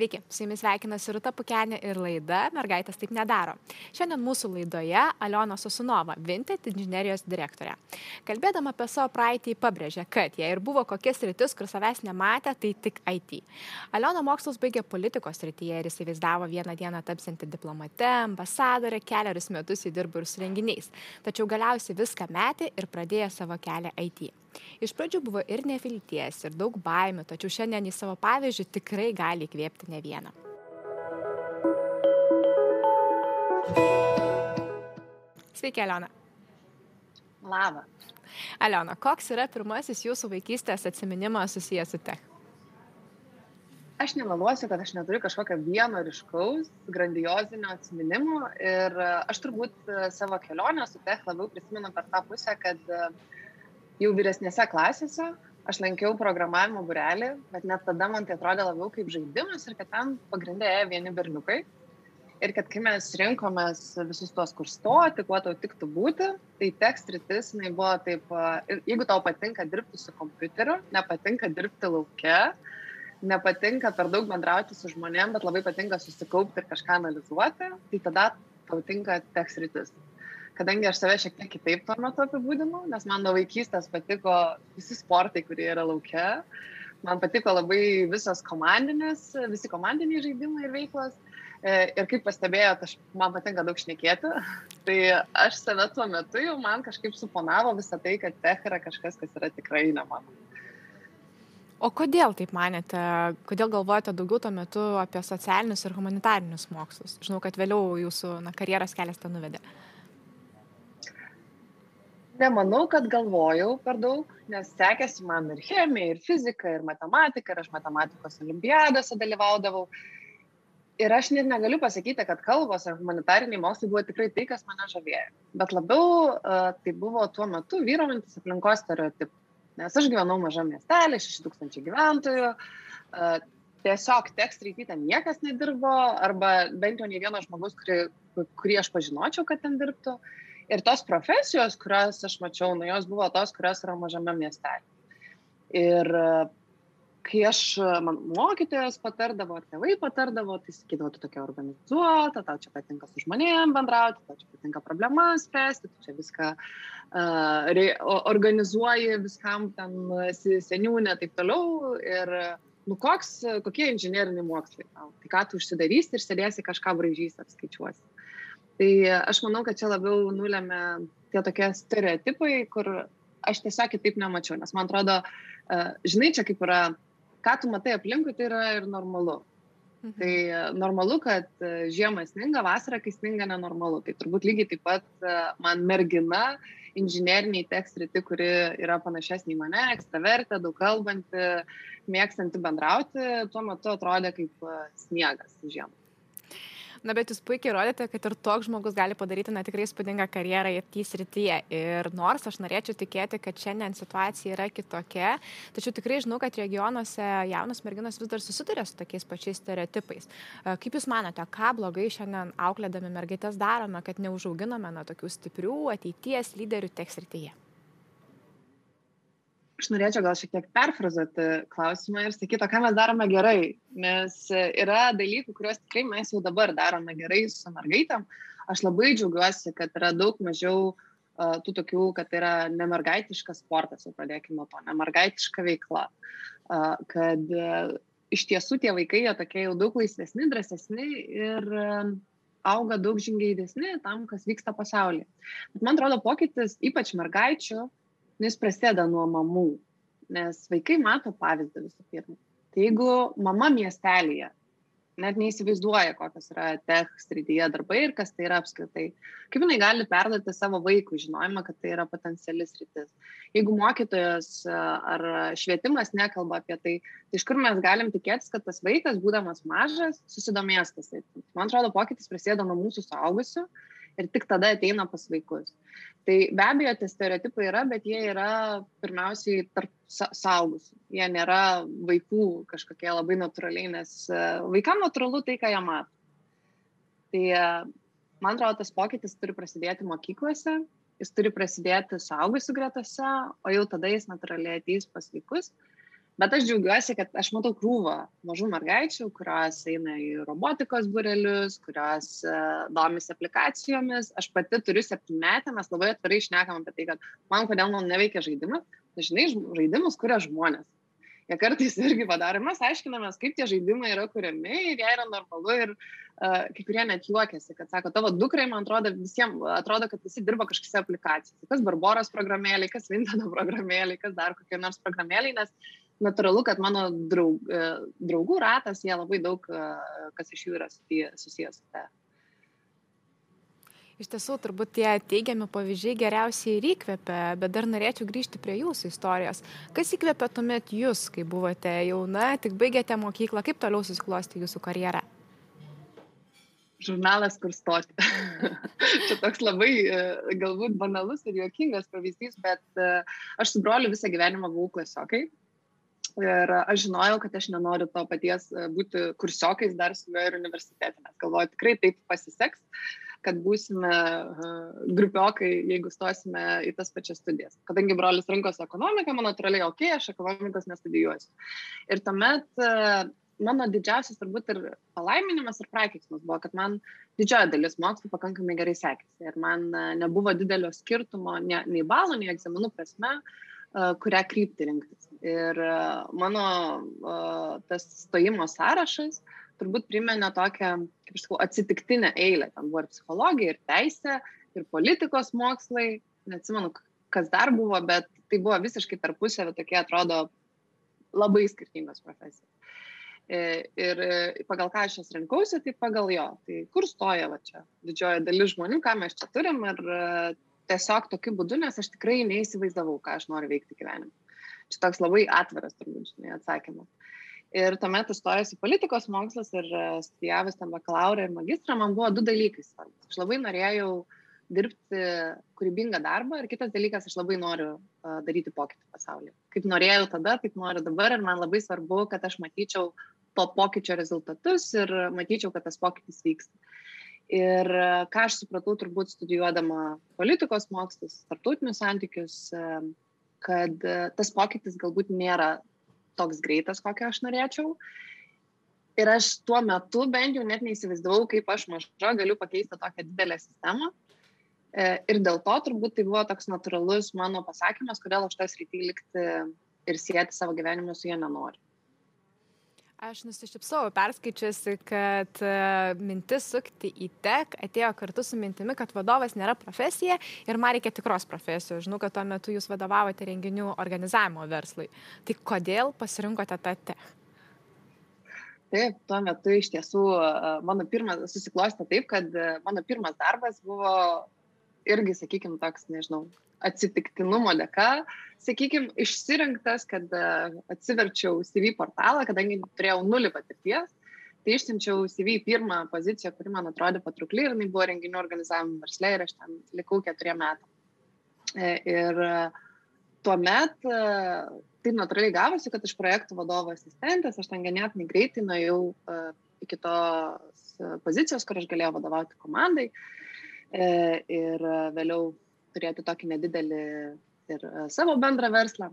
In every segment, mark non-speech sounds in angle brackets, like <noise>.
Sveiki, su jumis sveikinasi Ruta Pukenė ir laida Mergaitės taip nedaro. Šiandien mūsų laidoje Aliona Sosunova, Vinted inžinierijos direktorė. Kalbėdama apie savo praeitį pabrėžė, kad jei ir buvo kokias rytis, kur savęs nematė, tai tik IT. Aliona mokslus baigė politikos rytyje ir įsivaizdavo vieną dieną tapsinti diplomate, ambasadorė, keliarius metus įdirbo ir su renginiais. Tačiau galiausiai viską metė ir pradėjo savo kelią IT. Iš pradžių buvo ir nevilties, ir daug baimių, tačiau šiandien į savo pavyzdžių tikrai gali įkvėpti ne vieną. Sveiki, Aliona. Labą. Aliona, koks yra pirmasis jūsų vaikystės atsiminimas susijęs su tech? Aš nemeluosiu, kad aš neturiu kažkokio vieno ryškaus, grandiozinio atsiminimo ir aš turbūt savo kelionę su tech labiau prisimenu per tą pusę, kad uh, jau vyresnėse klasėse aš lankiau programavimo burelį, bet net tada man tai atrodė labiau kaip žaidimas ir kad ten pagrindė ėjo vieni berniukai. Ir kad kai mes rinkomės visus tuos, kur stoti, kuo tau tiktų būti, tai tekst rytis, jinai buvo taip, jeigu tau patinka dirbti su kompiuteriu, nepatinka dirbti laukia, nepatinka per daug bendrauti su žmonėm, bet labai patinka susikaupti ir kažką analizuoti, tai tada tau tinka tekst rytis kadangi aš save šiek tiek kitaip tuo metu apibūdinau, nes man nuo vaikystės patiko visi sportai, kurie yra laukia, man patiko labai visas komandinis, visi komandiniai žaidimai ir veiklos. E, ir kaip pastebėjot, aš, man patinka daug šnekėti, <laughs> tai aš save tuo metu jau man kažkaip suponavo visą tai, kad tech yra kažkas, kas yra tikrai ne mano. O kodėl taip manėte, kodėl galvojate daugiau tuo metu apie socialinius ir humanitarinius mokslus? Žinau, kad vėliau jūsų na, karjeros kelias ten nuvedė. Uh, nemanau kad galvojau per daug nes sekėsi man ir chemija ir fizika ir matematika ir aš matematikos olimpiadose dalyvaudavau. Ir aš net negaliu pasakyti kad kalbos ar humanitariniai mokslai buvo tikrai tai kas mane žavėjo. Bet labiau uh, tai buvo tuo metu vyraujantis aplinkos stereotipai. Nes aš gyvenau mažam šeši tūkstančiai gyventojų uh, tiesiog teks reikyti ten niekas nedirbo arba bent jau nei vieno žmogus kurį kurį aš pažinočiau kad ten dirbtų. uh, ir tos profesijos, kurias aš mačiau, nu, jos buvo tos, kurios yra mažame miestelė. Ir kai aš, man mokytojas patardavo, ar tėvai patardavo, tai sakydavo, tu tokia organizuota, tau čia patinka su žmonėm bendrauti, tau čia patinka problemas spręsti, tu čia viską uh, re, organizuoji, viskam ten seniūnė, taip toliau. Ir, nu, koks, kokie inžinieriniai mokslai tau? Tai ką tu užsidarysi ir sėdėsi kažką braižys ar skaičiuosi. Tai aš manau, kad čia labiau nulėmė tie tokie stereotipai, kur aš tiesiog kitaip nemačiau, nes man atrodo, žinai, čia kaip yra, ką tu matai aplinkui, tai yra ir normalu. Mhm. Tai normalu, kad žiemą sninga, vasarą, kai sninga, nenormalu. Tai turbūt lygiai taip pat man mergina inžinieriniai tekstriti, kuri yra panašesnė į mane, ekstravertė, daug kalbanti, mėgstanti bendrauti, tuo metu atrodė kaip sniegas žiemą. Na, bet jūs puikiai rodėte, kad ir toks žmogus gali padaryti na, tikrai spūdingą karjerą IT srityje. Ir nors aš norėčiau tikėti, kad šiandien situacija yra kitokia, tačiau tikrai žinau, kad regionuose jaunos merginos vis dar susiduria su tokiais pačiais stereotipais. Kaip Jūs manote, ką blogai šiandien auklėdami mergaitės darome, kad neužauginame na, tokių stiprių ateities lyderių tech srityje? Aš norėčiau gal šiek tiek perfrazuoti klausimą ir sakyti, ką mes darome gerai, nes yra dalykų, kuriuos tikrai mes jau dabar darome gerai su mergaitėm. Aš labai džiaugiuosi, kad yra daug mažiau uh, tų tokių, kad yra nemergaitiškas sportas, jau pradėkime nuo to, nemergaitiška veikla, uh, kad uh, iš tiesų tie vaikai jie tokie jau daug laisvesni, drąsesni ir uh, auga daug žingeidesni tam, kas vyksta pasaulyje. Bet man atrodo, pokytis, ypač mergaičių, nu, jis prasideda nuo mamų, nes vaikai mato pavyzdį visų pirma. Tai jeigu mama miestelėje net neįsivaizduoja, kokios yra tech srityje darbai ir kas tai yra apskritai, kaip jinai gali perduoti savo vaikų žinojimą, kad tai yra potencialis rytis. Jeigu mokytojas ar švietimas nekalba apie tai, tai iš kur mes galim tikėtis, kad tas vaikas, būdamas mažas, susidomės tas. Man atrodo, pokytis prasideda nuo mūsų suaugusių ir tik tada ateina pas vaikus. Tai be abejo, tie stereotipai yra, bet jie yra pirmiausiai tarp saugusių. Jie nėra vaikų kažkokie labai natūraliai, nes e, vaikam natūralu tai, ką jie mato. Tai e, man atrodo, tas pokytis turi prasidėti mokyklose, jis turi prasidėti saugusių gretose, o jau tada jis natūraliai ateis pas vaikus, Bet aš džiaugiuosi, kad aš matau krūvą mažų mergaičių, kurios eina į robotikos burelius, kurios uh, domisi aplikacijomis. Aš pati turiu septynmetę, mes labai atvirai išnekam apie tai, kad man kodėl man neveikia žaidimas. Dažnai žaidimus kuria žmonės. Jie kartais irgi padaro. Mes aiškinamės, kaip tie žaidimai yra kuriami ir jie yra normalu. Ir uh, kai kurie net juokiasi, kad sako, tavo dukrai, man atrodo, visiems atrodo, kad visi dirba kažkokiose aplikacijose. Kas Barboros programėlė, kas Vintono programėlė, kas dar kokie nors programėlė, nes natūralu, kad mano draug, e, draugų ratas, jie labai daug, e, kas iš jų yra susijęs su tai. Iš tiesų, turbūt tie teigiami pavyzdžiai geriausiai ir įkvepia, bet dar norėčiau grįžti prie jūsų istorijos. Kas įkvepia tuomet jūs, kai buvote jauna, tik baigėte mokyklą, kaip toliau susiklosti jūsų karjerą? Žurnalas, kur stoti. <laughs> Čia toks labai e, galbūt banalus ir juokingas pavyzdys, bet aš su broliu visą gyvenimą buvau klasiokai. Ir aš žinojau, kad aš nenoriu to paties e, būti kursiokais dar su juo ir universitete, nes galvoju, tikrai taip pasiseks, kad būsime e, grupiokai, jeigu stosime į tas pačias studijas. Kadangi brolis rinkosi ekonomiką, man natūraliai, okei, okay, aš ekonomikos nestudijuosiu. Ir tuomet e, mano didžiausias turbūt ir palaiminimas ir prakeiksmas buvo, kad man didžioji dalis mokslų pakankamai gerai sekėsi. Ir man nebuvo didelio skirtumo nei, nei balų, nei egzaminų prasme. Uh, kurią kryptį rinktis. Ir mano tas stojimo sąrašas turbūt primenė tokią, kaip aš sakau, atsitiktinę eilę. Ten buvo ir psichologija, ir teisė, ir politikos mokslai. Neatsimenu, kas dar buvo, bet tai buvo visiškai tarpusavė tokie, atrodo, labai skirtingos profesijos. E, ir pagal ką aš jas rinkausi, tai pagal jo. Tai kur stoja va čia didžioji dalis žmonių, ką mes čia turim ir tiesiog tokiu būdu, nes aš tikrai neįsivaizdavau, ką aš noriu veikti gyvenime. Čia toks labai atviras, turbūt, žinai, atsakymas. Ir tuomet įstojus į politikos mokslus ir e, studijavus tam bakalaurą ir magistrą, man buvo du dalykai svarbus. Aš labai norėjau dirbti kūrybingą darbą ir kitas dalykas, aš labai noriu uh, daryti pokytį pasaulyje. Kaip norėjau tada, taip noriu dabar ir man labai svarbu, kad aš matyčiau to pokyčio rezultatus ir matyčiau, kad tas pokytis vyksta. Ir e, ką aš supratau turbūt studijuodama politikos mokslus, tarptautinius santykius, e, kad e, tas pokytis galbūt nėra toks greitas, kokio aš norėčiau. Ir aš tuo metu bent jau net neįsivaizdavau, kaip aš maža galiu pakeisti tokią didelę sistemą. Ir dėl to turbūt tai buvo toks natūralus mano pasakymas, kodėl aš tas rytį likti ir sieti savo gyvenimą su jie nenoriu. Aš nusišypsau, perskaičiusi, kad e, mintis sukti į tek atėjo kartu su mintimi, kad vadovas nėra profesija ir man reikia tikros profesijos. Žinau, kad tuo metu jūs vadovavote renginių organizavimo verslui. Tai kodėl pasirinkote tą tek? Taip, tuo metu iš tiesų e, mano pirmas susiklostė taip, kad e, mano pirmas darbas buvo irgi, sakykime, toks, nežinau, atsitiktinumo dėka, sakykime, išsirinktas, kad e, atsiverčiau CV portalą, kadangi turėjau nulį patirties, tai išsiunčiau CV į pirmą poziciją, kuri man atrodė patraukli ir jinai buvo renginių organizavimo verslė ir aš ten likau keturiem metam. E, ir e, tuomet taip natūraliai gavosi, kad iš projektų vadovo asistentės aš ten ganėtinai greitai nuėjau iki tos pozicijos, kur aš galėjau vadovauti komandai. Ir vėliau turėti tokį nedidelį ir e, savo bendrą verslą.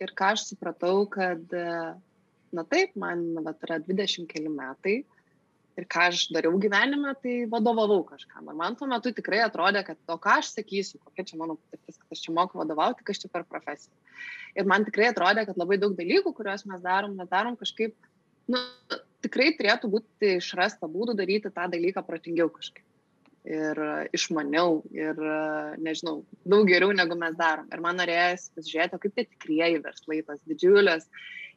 Ir ką aš supratau, kad, e, na taip, man vat, yra 20 keli metai ir ką aš dariau gyvenime, tai vadovavau kažkam. Ir man tuo metu tikrai atrodė, kad to, ką aš sakysiu, kokia čia mano patirtis, kad aš čia moku vadovauti, kas čia per profesiją. Ir man tikrai atrodė, kad labai daug dalykų, kuriuos mes darom, mes darom kažkaip, nu, tikrai turėtų būti išrasta būdų daryti tą dalyką protingiau kažkaip ir išmaniau ir, nežinau, daug geriau negu mes darom. Ir man norėjosi pasižiūrėti, kaip tie tikrieji verslai, tos didžiulės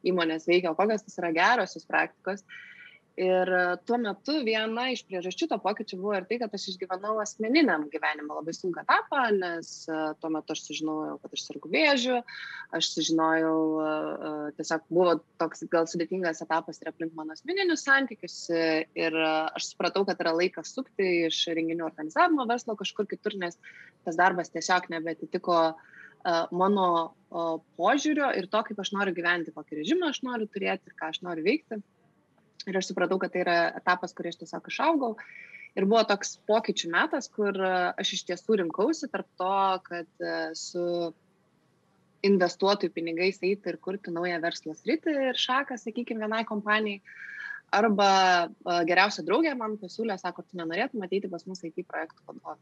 įmonės veikia, kokios tas yra gerosios praktikos. Ir e, tuo metu viena iš priežasčių to pokyčio buvo ir tai, kad aš išgyvenau asmeniniam gyvenimą labai sunką etapą, nes e, tuo metu aš sužinojau, kad aš sergu vėžiu, aš sužinojau, e, tiesiog buvo toks gal sudėtingas etapas ir aplink mano asmeninius santykius ir aš supratau, kad yra laikas sukti iš renginių organizavimo verslo kažkur kitur, nes tas darbas tiesiog nebetitiko mano požiūrio ir to, kaip aš noriu gyventi, kokį režimą aš noriu turėti ir ką aš noriu veikti. Ir aš supratau, kad tai yra etapas, kurį aš tiesiog išaugau. Ir buvo toks pokyčių metas, kur aš iš tiesų rinkausi tarp to, kad su investuotojų pinigais eiti ir kurti naują verslo sritį ir šaką, sakykime, vienai kompanijai. Arba geriausia draugė man pasiūlė, sako, tu nenorėtum ateiti pas mus IT projektų vadovą.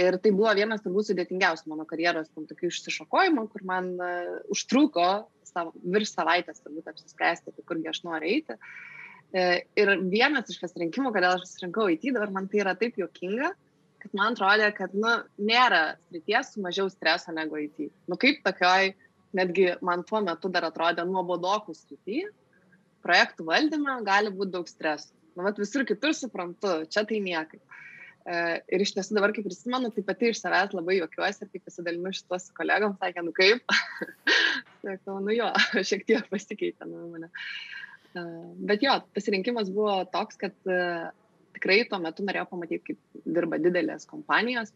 Ir tai buvo vienas turbūt sudėtingiausių mano karjeros tam tokių išsišokojimų, kur man uh, užtruko savo, virš savaitės turbūt apsispręsti, tai kurgi aš noriu eiti. Uh, ir vienas iš pasirinkimų, kodėl aš pasirinkau IT, dabar man tai yra taip juokinga, kad man atrodė, kad nu, nėra srities su mažiau streso negu IT. Nu kaip tokioj, netgi man tuo metu dar atrodė nuobodokų srity, projektų valdyme gali būti daug streso. Nu, vat visur kitur suprantu, čia tai niekai. E, ir iš tiesų dabar, kai prisimenu, tai pati iš savęs labai juokiuosi ir kai pasidalinu šitos su kolegom, sakė, nu kaip. <laughs> Sakau, nu jo, <laughs> šiek tiek pasikeitė nuomonė. E, bet jo, pasirinkimas buvo toks, kad e, tikrai tuo metu norėjau pamatyti, kaip dirba didelės kompanijos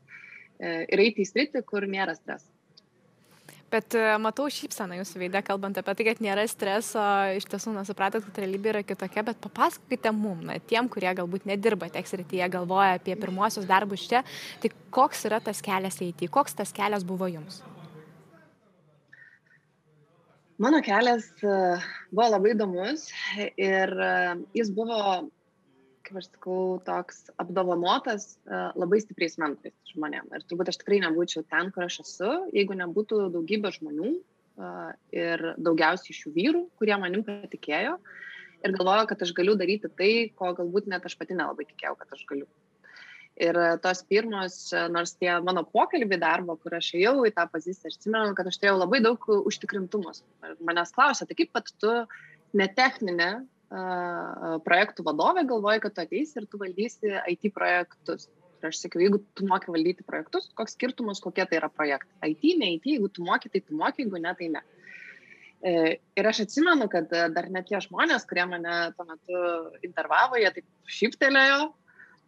ir eiti į sritį, kur nėra streso. Bet e, matau šypseną jūsų veidę, kalbant apie tai, kad nėra streso, iš tiesų nesupratot, kad realybė yra kitokia, bet papasakokite mum, na, tiem, kurie galbūt nedirba tech srityje, galvoja apie pirmosius darbus čia, tai koks yra tas kelias eiti, koks tas kelias buvo jums? Mano kelias e, buvo labai įdomus ir e, jis buvo kaip aš sakau, toks apdovanotas uh, labai stipriais mentais žmonėm. Ir turbūt aš tikrai nebūčiau ten, kur aš esu, jeigu nebūtų daugybė žmonių ir daugiausiai iš jų vyrų, kurie manim patikėjo ir galvojo, kad aš galiu daryti tai, ko galbūt net aš pati nelabai tikėjau, kad aš galiu. Ir tos pirmos, nors tie mano pokalbiai darbo, kur aš ėjau į tą poziciją, aš atsimenu, kad aš turėjau labai daug užtikrintumus. Manęs klausė, tai kaip pat tu netechninė projektų vadovė galvoja, kad tu ateisi ir tu valdysi IT projektus. Ir aš sakiau, jeigu tu moki valdyti projektus, koks skirtumas, kokie tai yra projektai. IT, ne IT, jeigu tu moki, tai tu moki, jeigu ne, tai ne. E, ir aš atsimenu, kad dar net tie žmonės, kurie mane tuo metu intervavo, jie taip šyptelėjo,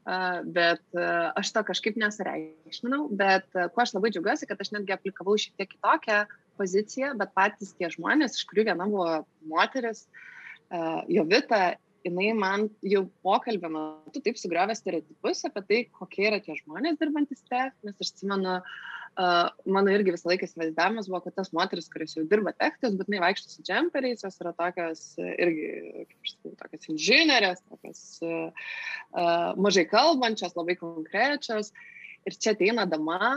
bet aš to kažkaip nesureikšminau, bet kuo aš labai džiaugiuosi, kad aš netgi aplikavau šiek tiek kitokią poziciją, bet patys tie žmonės, iš kurių viena buvo moteris, uh, Jovita, jinai man jau pokalbio metu taip sugriovė stereotipus apie tai, kokie yra tie žmonės dirbantis te, nes aš atsimenu, uh, mano irgi visą laiką įsivaizdavimas buvo, kad tas moteris, kuris jau dirba technikos, būtinai vaikšto su džemperiais, jos yra tokios irgi, kaip aš sakau, tokios inžinierės, tokios uh, uh, mažai kalbančios, labai konkrečios. Ir čia ateina dama,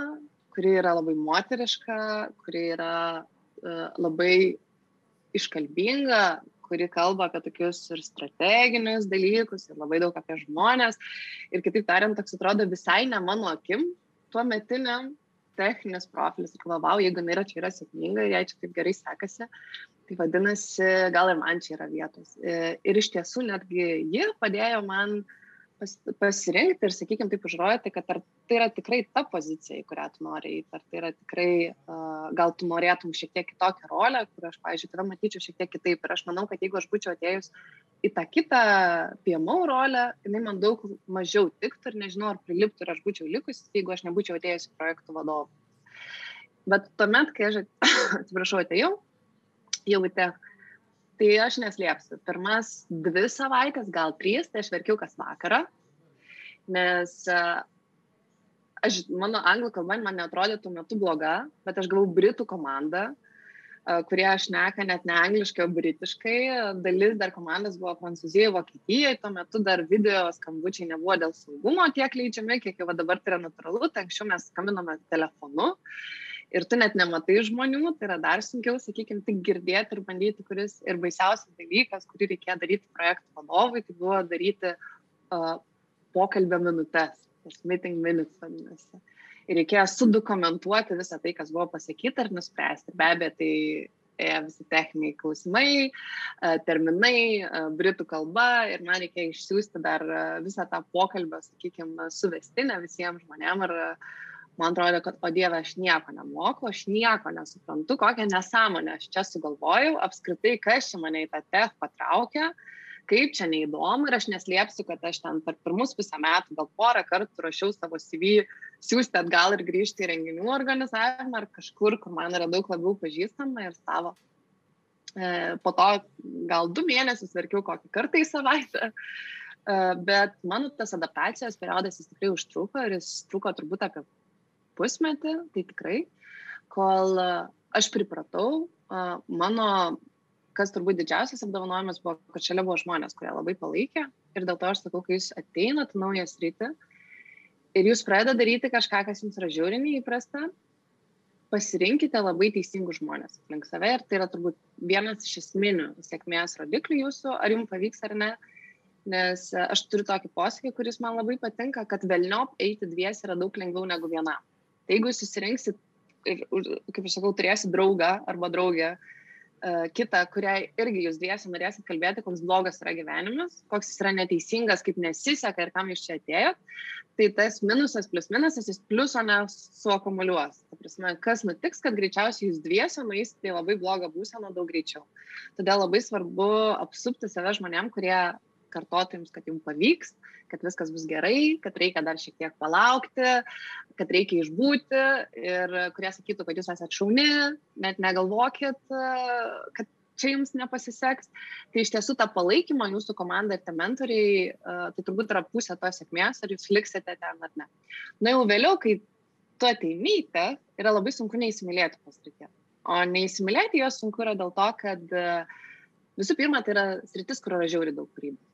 kuri yra labai moteriška, kuri yra uh, labai iškalbinga, kuri kalba apie tokius ir strateginius dalykus, ir labai daug apie žmonės. Ir kitaip tariant, toks atrodo visai ne mano akim, tuo metiniam techninis profilis. Ir galvau, jeigu jinai yra čia yra sėkminga, jei čia taip gerai sekasi, tai vadinasi, gal ir man čia yra vietos. Ir iš tiesų netgi ji padėjo man uh, pas, pasirinkti ir, sakykime, taip užrodyti, kad ar tai yra tikrai ta pozicija, į kurią tu nori eiti, ar tai yra tikrai, uh, gal tu norėtum šiek tiek kitokią rolę, kur aš, pavyzdžiui, tave matyčiau šiek tiek kitaip. Ir aš manau, kad jeigu aš būčiau atėjus į tą kitą PMO rolę, jinai man daug mažiau tiktų ir nežinau, ar priliptų ir aš būčiau likusi, jeigu aš nebūčiau atėjus į projektų vadovą. Bet tuomet, kai aš, <coughs> atsiprašau, atėjau, jau į tech, tai aš neslėpsiu. Pirmas dvi savaitės, gal trys, tai aš verkiau kas vakarą, nes aš, mano anglų kalba man netrodė tuo metu bloga, bet aš gavau britų komandą, kurie aš neka net ne angliškai, o britiškai. Dalis dar komandos buvo Prancūzijoje, Vokietijoje, tuo metu dar video skambučiai nebuvo dėl saugumo tiek leidžiami, kiek jau dabar tai yra natūralu, tai anksčiau mes skambinome telefonu. Uh, ir tu net nematai žmonių, tai yra dar sunkiau, sakykime, tik girdėti ir bandyti, kuris ir baisiausias dalykas, kurį reikėjo daryti projektų vadovui, tai buvo daryti uh, pokalbio minutės, tas meeting minutes vadinasi. Ir reikėjo sudokumentuoti visą tai, kas buvo pasakyta ir nuspręsti. Be abejo, tai ėjo visi techniniai klausimai, terminai, britų kalba ir man reikėjo išsiųsti dar visą tą pokalbę, sakykime, suvestinę visiems žmonėms ir man atrodė, kad, o Dieve, aš nieko nemoku, aš nieko nesuprantu, kokią nesąmonę aš čia sugalvojau, apskritai, kas čia mane į tą tech patraukė, kaip čia neįdomu ir aš neslėpsiu, kad aš ten per pirmus pusę metų gal porą kartų rašiau savo CV, siūsti atgal ir grįžti į renginių organizavimą ar kažkur, kur man yra daug labiau pažįstama ir savo. E, po to gal du mėnesius verkiau kokį kartą į savaitę. E, bet mano tas adaptacijos periodas jis tikrai užtruko ir jis truko turbūt apie pusmetį, tai tikrai, kol aš pripratau, mano, kas turbūt didžiausias apdovanojimas buvo, kad šalia buvo žmonės, kurie labai palaikė ir dėl to aš sakau, kai jūs ateinat naują sritį ir jūs pradedate daryti kažką, kas jums yra žiūrimi įprasta, pasirinkite labai teisingus žmonės aplink save ir tai yra turbūt vienas iš esminių sėkmės rodiklių jūsų, ar jums pavyks ar ne. Nes aš turiu tokį posakį, kuris man labai patinka, kad velniop eiti dvies yra daug lengviau negu viena. Tai jeigu jūs susirinksit ir, kaip aš sakau, turėsit draugą arba draugę, uh, kitą, kuriai irgi jūs dviesi norėsit kalbėti, koks blogas yra gyvenimas, koks jis yra neteisingas, kaip nesiseka ir kam jūs čia atėjot, tai tas minusas plus minusas jis pliuso nesuakumuliuos. Ta prasme, kas nutiks, kad greičiausiai jūs dviesi nueisite į labai blogą būseną daug greičiau. Todėl labai svarbu apsupti save žmonėm, kurie kartotų jums, kad jums pavyks, kad viskas bus gerai, kad reikia dar šiek tiek palaukti, kad reikia išbūti ir kurie sakytų, kad jūs esate šauni, net negalvokit, kad čia jums nepasiseks. Tai iš tiesų tą palaikymą jūsų komanda ir tie mentoriai, tai turbūt yra pusė to sėkmės, ar jūs liksite ten ar ne. Na jau vėliau, kai tu ateinyte, yra labai sunku neįsimylėti pasrityje. O neįsimylėti jos sunku yra dėl to, kad visų pirma, tai yra sritis, kur yra žiauri daug kūrybos.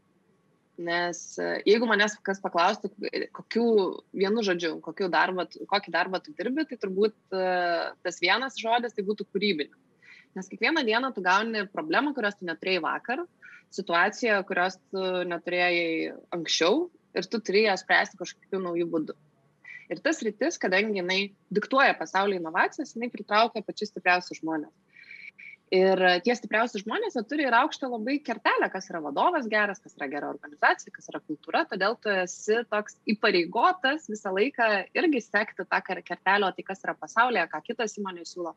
Nes e, jeigu manęs kas paklaustų, kokiu vienu žodžiu, darbą, kokį darbą tu dirbi, tai turbūt e, tas vienas žodis tai būtų kūrybinis. Nes kiekvieną dieną tu gauni problemą, kurios tu neturėjai vakar, situaciją, kurios tu neturėjai anksčiau ir tu turi ją spręsti kažkokiu nauju būdu. Ir tas rytis, kadangi jinai diktuoja pasaulio inovacijas, jinai pritraukia pačius stipriausius žmonės. Ir tie stipriausi žmonės turi ir aukštą labai kertelę, kas yra vadovas geras, kas yra gera organizacija, kas yra kultūra, todėl tu esi toks įpareigotas visą laiką irgi sekti tą kertelę, tai kas yra pasaulyje, ką kitas įmonė siūlo,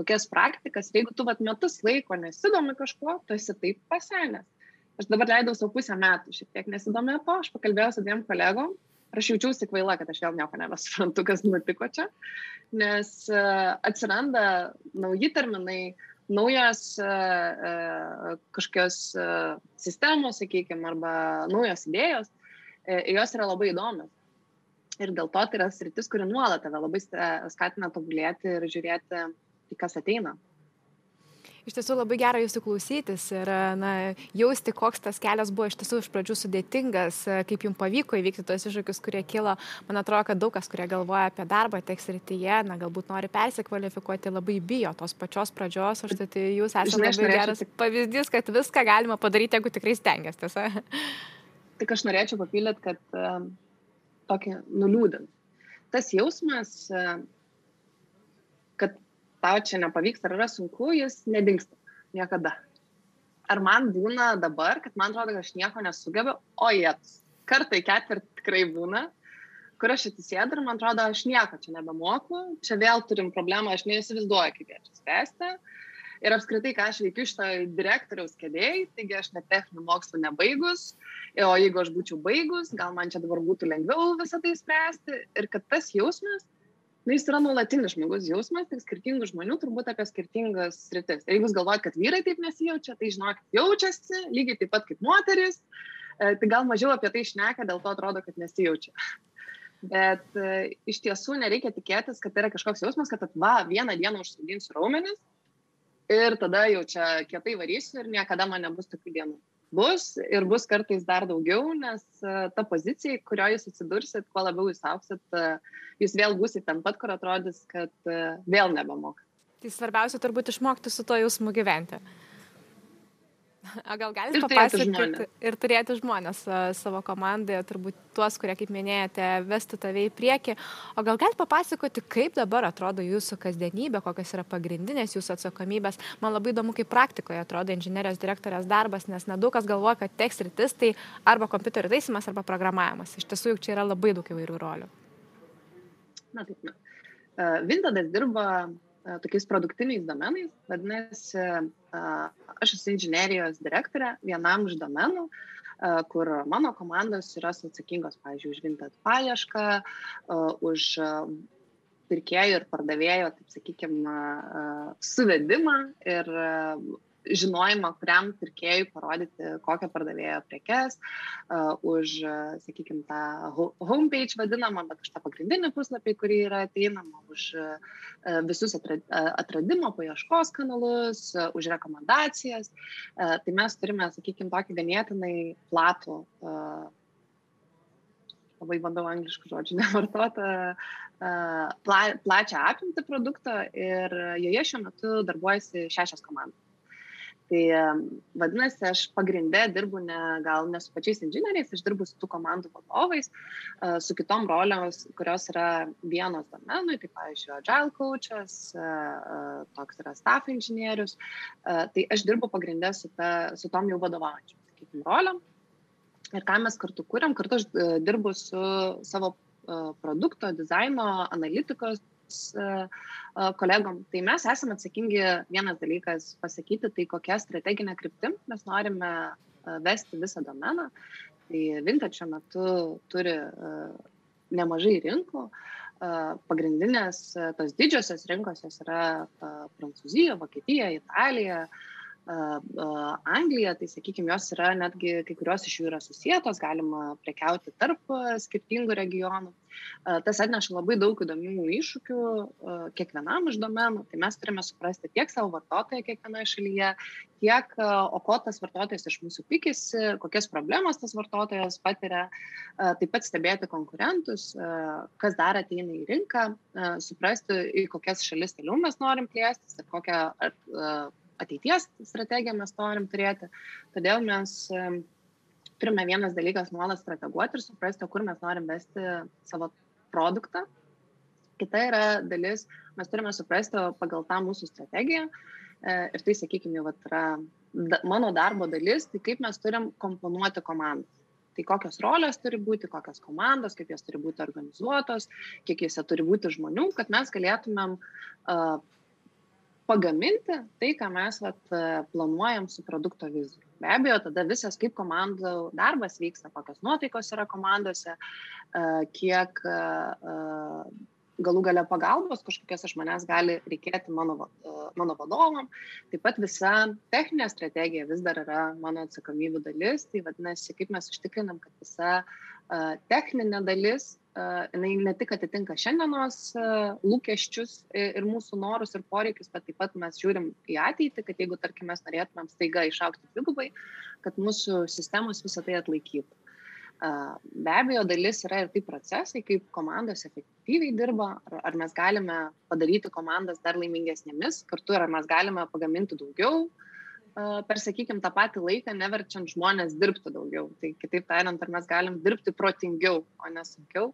kokias praktikas. Jeigu tu vat metus laiko nesidomi kažkuo, tu esi taip pasenęs. Aš dabar leidau savo pusę metų, šiek tiek nesidomėjau to, aš pakalbėjau su dviem kolegom ir aš jaučiausi kvaila, kad aš vėl nieko nebesuprantu, kas nutiko čia, nes uh, atsiranda nauji terminai, naujos uh, kažkokios uh, sistemos, sakykime, arba naujos idėjos, jos yra labai įdomios. Ir dėl to tai yra sritis, kuri nuolat tave labai skatina tobulėti ir žiūrėti, tai kas ateina. Iš tiesų labai gera jūsų klausytis ir na, jausti, koks tas kelias buvo iš tiesų iš pradžių sudėtingas, kaip jums pavyko įvykti tos iššūkius, kurie kilo. Man atrodo, kad daug kas, kurie galvoja apie darbą teks rytyje, na, galbūt nori persikvalifikuoti, labai bijo tos pačios pradžios, aš tai jūs esate Žinai, labai geras tik... pavyzdys, kad viską galima padaryti, jeigu tikrai stengiasi, tiesa. <laughs> Tik aš norėčiau papildyti, kad uh, tokį nuliūdint. Tas jausmas, uh, kad tau čia nepavyks ar yra sunku, jis nedingsta niekada. Ar man būna dabar, kad man atrodo, kad aš nieko nesugebu, o jie kartai ketvirtį tikrai būna, kur aš atsisėdu ir man atrodo, aš nieko čia nebemoku, čia vėl turim problemą, aš neįsivaizduoju, kaip ją čia spręsti. Ir apskritai, ką aš veikiu šitą direktoriaus kėdėjai, taigi aš net techninių mokslų nebaigus, o jeigu aš būčiau baigus, gal man čia dabar būtų lengviau visą tai spręsti. Ir kad tas jausmas, na, jis yra nuolatinis žmogus jausmas, tik skirtingų žmonių turbūt apie skirtingas sritis. Ir jeigu jūs galvojat, kad vyrai taip nesijaučia, tai žinokit, jaučiasi lygiai taip pat kaip moteris, e, tai gal mažiau apie tai išneka, dėl to atrodo, kad nesijaučia. <laughs> Bet e, iš tiesų nereikia tikėtis, kad tai yra kažkoks jausmas, kad va, vieną dieną užsiauginsiu raumenis ir tada jau čia kietai varysiu ir niekada man nebus tokių dienų bus ir bus kartais dar daugiau, nes e, ta pozicija, kurioje jūs atsidursit, kuo labiau jūs auksit, e, jūs vėl būsit ten pat, kur atrodys, kad e, vėl nebemoka. Tai svarbiausia turbūt išmokti su to jausmu gyventi. A gal galite papasakoti ir turėti žmonės savo komandoje, turbūt tuos, kurie, kaip minėjote, vestų tave į priekį. O gal galite papasakoti, kaip dabar atrodo jūsų kasdienybė, kokios yra pagrindinės jūsų atsakomybės. Man labai įdomu, kaip praktikoje atrodo inžinierijos direktorės darbas, nes nedaug kas galvoja, kad teks rytis tai arba kompiuterio taisimas, arba programavimas. Iš tiesų, juk čia yra labai daug įvairių rolių. Na taip, na. Vintadas dirba tokiais produktiniais domenais, vadinasi, aš esu inžinerijos direktorė vienam iš domenų, kur mano komandos yra atsakingos, pavyzdžiui, už vintat paiešką, už pirkėjų ir pardavėjo, taip sakykime, suvedimą ir žinojimą, kuriam pirkėjui parodyti, kokią pardavėjo prekes, uh, už, sakykime, tą homepage vadinamą, bet už tą pagrindinį puslapį, kurį yra ateinama, už uh, visus atradimo paieškos kanalus, uh, už rekomendacijas. Uh, tai mes turime, sakykime, tokį ganėtinai platų uh, labai bandau angliškų žodžių <laughs> nevartoti, pla, plačią apimtį produkto ir joje šiuo metu darbuojasi šešios komandos. Tai vadinasi, aš pagrindę dirbu ne, gal ne su pačiais inžinieriais, aš dirbu su tų komandų vadovais, su kitom rolėmis, kurios yra vienos domenui, tai pavyzdžiui, agile coachas, toks yra staff inžinierius. Tai aš dirbu pagrindę su, ta, su tom jau vadovaujančiom, sakykime, rolėm. Ir ką mes kartu kūrėm, kartu aš e, dirbu su savo e, produkto, dizaino, analitikos e, kolegom. Tai mes esame atsakingi vienas dalykas pasakyti, tai kokią strateginę kryptim mes norime vesti visą domeną. Tai Vintage šiuo metu turi nemažai rinkų. Pagrindinės tos didžiosios rinkos yra Prancūzija, Vokietija, Italija, Anglija, tai sakykime, jos yra netgi, kai kurios iš jų yra susijėtos, galima prekiauti tarp skirtingų regionų. Tas atneša labai daug įdomių iššūkių kiekvienam iš domenų, tai mes turime suprasti tiek savo vartotoją kiekvienoje šalyje, tiek, o ko tas vartotojas iš mūsų tikisi, kokias problemas tas vartotojas patiria, taip pat stebėti konkurentus, kas dar ateina į rinką, suprasti, į kokias šalis toliau mes norim plėstis ir kokią ateities strategiją mes norim turėti. Todėl mes turime vienas dalykas nuolat strateguoti ir suprasti, kur mes norim vesti savo produktą. Kita yra dalis, mes turime suprasti pagal tą mūsų strategiją. E, ir tai, sakykime, jau yra mano darbo dalis, tai kaip mes turim komponuoti komandą. Tai kokios rolės turi būti, kokios komandos, kaip jos turi būti organizuotos, kiek jose turi būti žmonių, kad mes galėtumėm uh, pagaminti tai, ką mes vat, planuojam su produkto vizija. Be abejo, tada visas kaip komandų darbas vyksta, kokios nuotaikos yra komandose, kiek galų gale pagalbos kažkokios iš manęs gali reikėti mano, mano vadovam. Taip pat visa techninė strategija vis dar yra mano atsakomybių dalis, tai vadinasi, kaip mes užtikrinam, kad visa techninė dalis jinai ne tik atitinka šiandienos lūkesčius ir mūsų norus ir poreikius, bet taip pat mes žiūrim į ateitį, kad jeigu, tarkim, mes norėtumėm staiga išaukti dvigubai, kad mūsų sistemos visą tai atlaikytų. Be abejo, dalis yra ir tai procesai, kaip komandos efektyviai dirba, ar, mes galime padaryti komandas dar laimingesnėmis, kartu ar mes galime pagaminti daugiau, uh, per, sakykime, tą patį laiką, neverčiant žmonės dirbti daugiau. Tai kitaip tariant, ar mes galim dirbti protingiau, o ne sunkiau.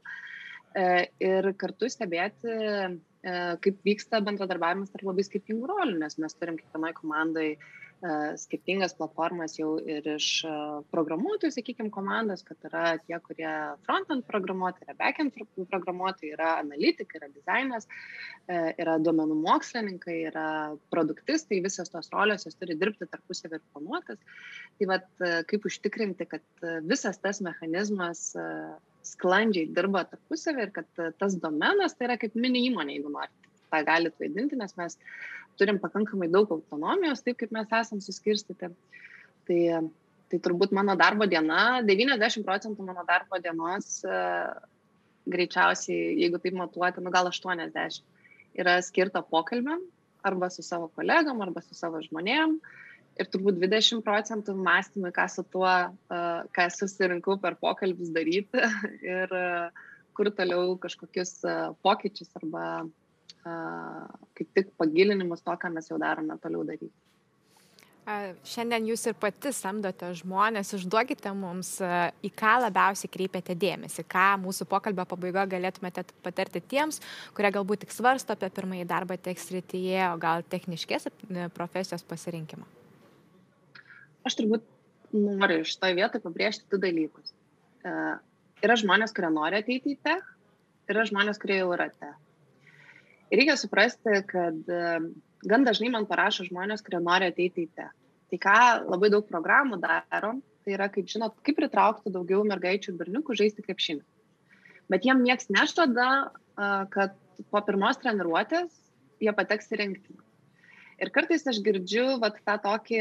E, ir kartu stebėti, e, kaip vyksta bendradarbiavimas tarp labai skirtingų rolių, nes mes turim kiekvienoje komandai skirtingas platformas jau ir iš programuotojų, sakykime, komandos, kad yra tie, kurie frontend programuotojai, yra backend programuotojai, yra analitikai, yra dizainas, e, yra duomenų mokslininkai, yra produktistai, visas tos rolės jos turi dirbti tarpusavį ir planuotas. Tai vad, e, kaip užtikrinti, kad visas tas mechanizmas e, sklandžiai dirba tarpusavį ir kad tas domenas tai yra kaip mini įmonė, jeigu norite. Tai galite vaidinti, nes mes turim pakankamai daug autonomijos, taip kaip mes esam suskirstyti. Tai, tai turbūt mano darbo diena, 90 procentų mano darbo dienos e, greičiausiai, jeigu taip matuoti, nu gal 80, yra skirta pokalbėm arba su savo kolegom, arba su savo žmonėm. Ir turbūt 20 procentų mąstymui, ką su tuo, uh, ką susirinkau per pokalbis daryti <laughs> ir uh, kur toliau kažkokius pokyčius arba kaip tik pagilinimus to, ką mes jau darome toliau daryti. Šiandien jūs ir pati samdote žmonės, užduokite mums, į ką labiausiai kreipiate dėmesį, ką mūsų pokalbio pabaigoje galėtumėte patarti tiems, kurie galbūt tik svarsto apie pirmąjį darbą tiek srityje, o gal techniškės profesijos pasirinkimą. Aš turbūt noriu iš to vietoj pabrėžti du dalykus. Yra žmonės, kurie nori ateiti į tech, yra žmonės, kurie jau yra tech. Reikia suprasti, kad gan dažnai man parašo žmonės, kurie nori ateiti į te. Tai ką labai daug programų daro, tai yra, kaip žinot, kaip pritraukti daugiau mergaičių ir berniukų žaisti krepšinį. Bet jiem nieks nežada, kad po pirmos treniruotės jie pateks į rinktinę. Ir kartais aš girdžiu vat, tą tokį,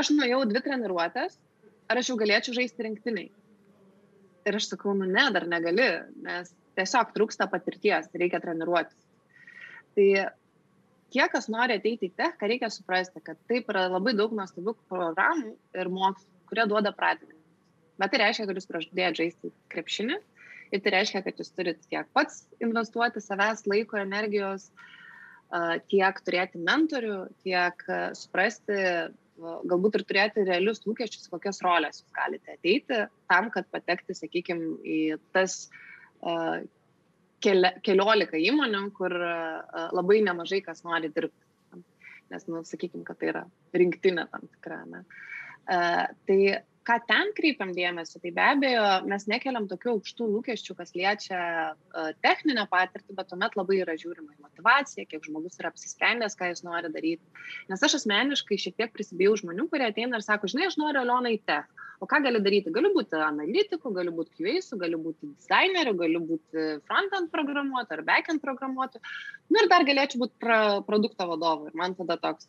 aš nuėjau dvi treniruotės, ar aš jau galėčiau žaisti rinktiniai. Ir aš sakau, nu ne, dar negali, nes tiesiog trūksta patirties, reikia treniruotis. Tai tie, kas nori ateiti į tech, ką reikia suprasti, kad taip yra labai daug nuostabių programų ir mokslų, kurie duoda pratimą. Bet tai reiškia, kad jūs pradėjote žaisti krepšinį ir tai reiškia, kad jūs turite tiek pats investuoti savęs, laiko, energijos, tiek turėti mentorių, tiek suprasti, galbūt ir turėti realius lūkesčius, kokias rolės jūs galite ateiti tam, kad patekti, sakykime, į tas keliolika įmonių, kur labai nemažai kas nori dirbti. Nes, nu, sakykime, kad tai yra rinktinė tam tikra. Ne? Tai ką ten kreipiam dėmesį, tai be abejo mes nekeliam tokių aukštų lūkesčių, kas liečia techninę patirtį, bet tuomet labai yra žiūrima į motivaciją, kiek žmogus yra apsisprendęs, ką jis nori daryti. Nes aš asmeniškai šiek tiek prisibijau žmonių, kurie ateina ir sako, žinai, aš noriu Alioną į tech. O ką gali daryti? Galiu būti analitiku, galiu būti QA, galiu būti dizaineriu, galiu būti front-end programuotoju ar back-end programuotoju. Na nu, ir dar galėčiau būti pra, produkto vadovu. Ir man tada toks,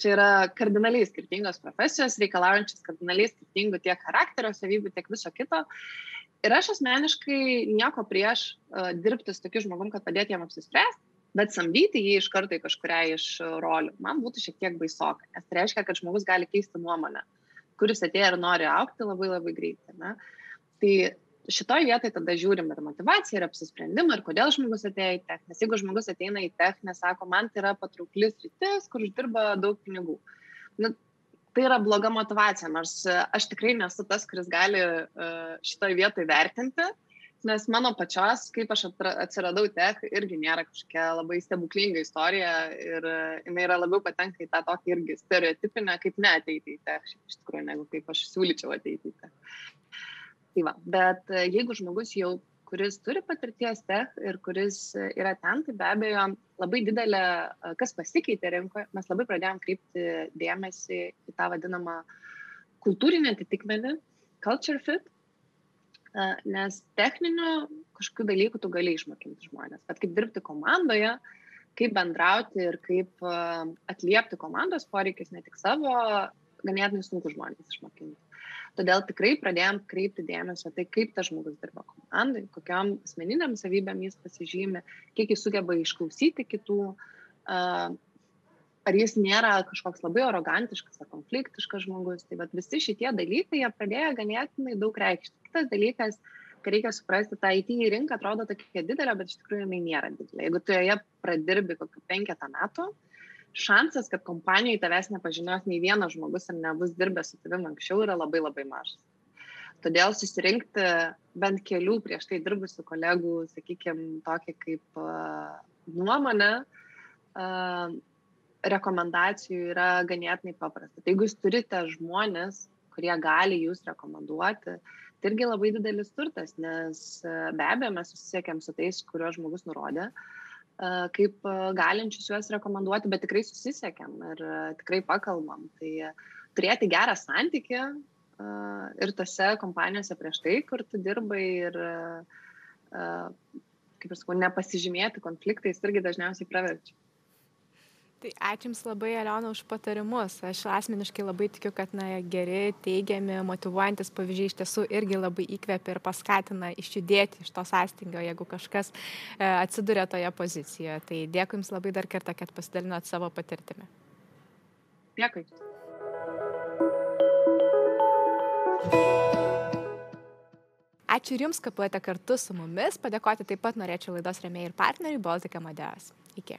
čia yra kardinaliai skirtingos profesijos, reikalaujančios kardinaliai skirtingų tiek charakterio savybių, tiek viso kito. Ir aš asmeniškai nieko prieš uh, dirbti su tokiu žmogum, kad padėti jam apsispręsti, bet samdyti jį iš karto į kažkuria iš rolių man būtų šiek tiek baisoka, nes tai reiškia, kad žmogus gali keisti nuomonę, kuris atėjo ir nori aukti labai labai greitai. Ne? Tai šitoj vietoj tada žiūrim ir motivaciją, ir apsisprendimą, ir kodėl žmogus atėjo į tech. Nes jeigu žmogus ateina į tech, nesako, man tai yra patrauklis rytis, kur uždirba daug pinigų. Nu, tai yra bloga motivacija, nors aš tikrai nesu tas, kuris gali šitoj vietoj vertinti, nes mano pačios, kaip aš atsiradau tech, irgi nėra kažkokia labai stebuklinga istorija ir jinai yra labiau patenka į tą tokį irgi stereotipinę, kaip neateiti į tech, iš tikrųjų, negu kaip aš siūlyčiau ateiti į tech. Tai va, bet e, jeigu žmogus jau, kuris turi patirties tech ir kuris yra ten, tai be abejo labai didelė, e, kas pasikeitė rinkoje, mes labai pradėjom kreipti dėmesį į tą vadinamą kultūrinį atitikmenį, culture fit, e, nes techninių kažkokių dalykų tu gali išmokinti žmonės, bet kaip dirbti komandoje, kaip bendrauti ir kaip atliepti komandos poreikius, ne tik savo, ganėtinai sunku žmonės išmokinti. Todėl tikrai pradėjom kreipti dėmesio tai, kaip tas žmogus dirba komandai, kokiam asmeniniam savybėm jis pasižymi, kiek jis sugeba išklausyti kitų, ar jis nėra kažkoks labai arogantiškas ar konfliktiškas žmogus. Tai visi šitie dalykai jie pradėjo ganėtinai daug reikšti. Kitas dalykas, kai reikia suprasti, ta IT rinka atrodo tokia didelė, bet iš tikrųjų jinai nėra didelė. Jeigu tu joje pradirbi kokiu penketą metų, uh, šansas, kad kompanijai tavęs nepažinos nei vienas žmogus ir nebus dirbęs su tavim anksčiau yra labai labai mažas. Todėl susirinkti bent kelių prieš tai dirbusių kolegų, sakykime, tokį kaip uh, nuomonę, uh, rekomendacijų yra ganėtinai paprasta. Tai jeigu jūs turite žmonės, kurie gali jūs rekomenduoti, tai irgi labai didelis turtas, nes be abejo mes susisiekėm su tais, kuriuos žmogus nurodė. Uh, kaip galinčius juos rekomenduoti, bet tikrai susisiekėm ir tikrai pakalbam. Tai turėti gerą santykį ir tose kompanijose prieš tai, kur tu dirbai ir, kaip ir sakau, nepasižymėti konfliktais irgi dažniausiai praverčia. Tai ačiū Jums labai, Aliona, už patarimus. Aš asmeniškai labai tikiu, kad na, geri, teigiami, motivuojantis pavyzdžiai iš tiesų irgi labai įkvepia ir paskatina išjudėti iš to sąstingio, jeigu kažkas e, atsiduria toje pozicijoje. Tai dėkui Jums labai dar kartą, kad pasidalinot savo patirtimi. Dėkui. Ačiū ir Jums, kad buvote kartu su mumis. Padėkoti taip pat norėčiau laidos remėjai ir partneriui Baltika Modeas. Iki.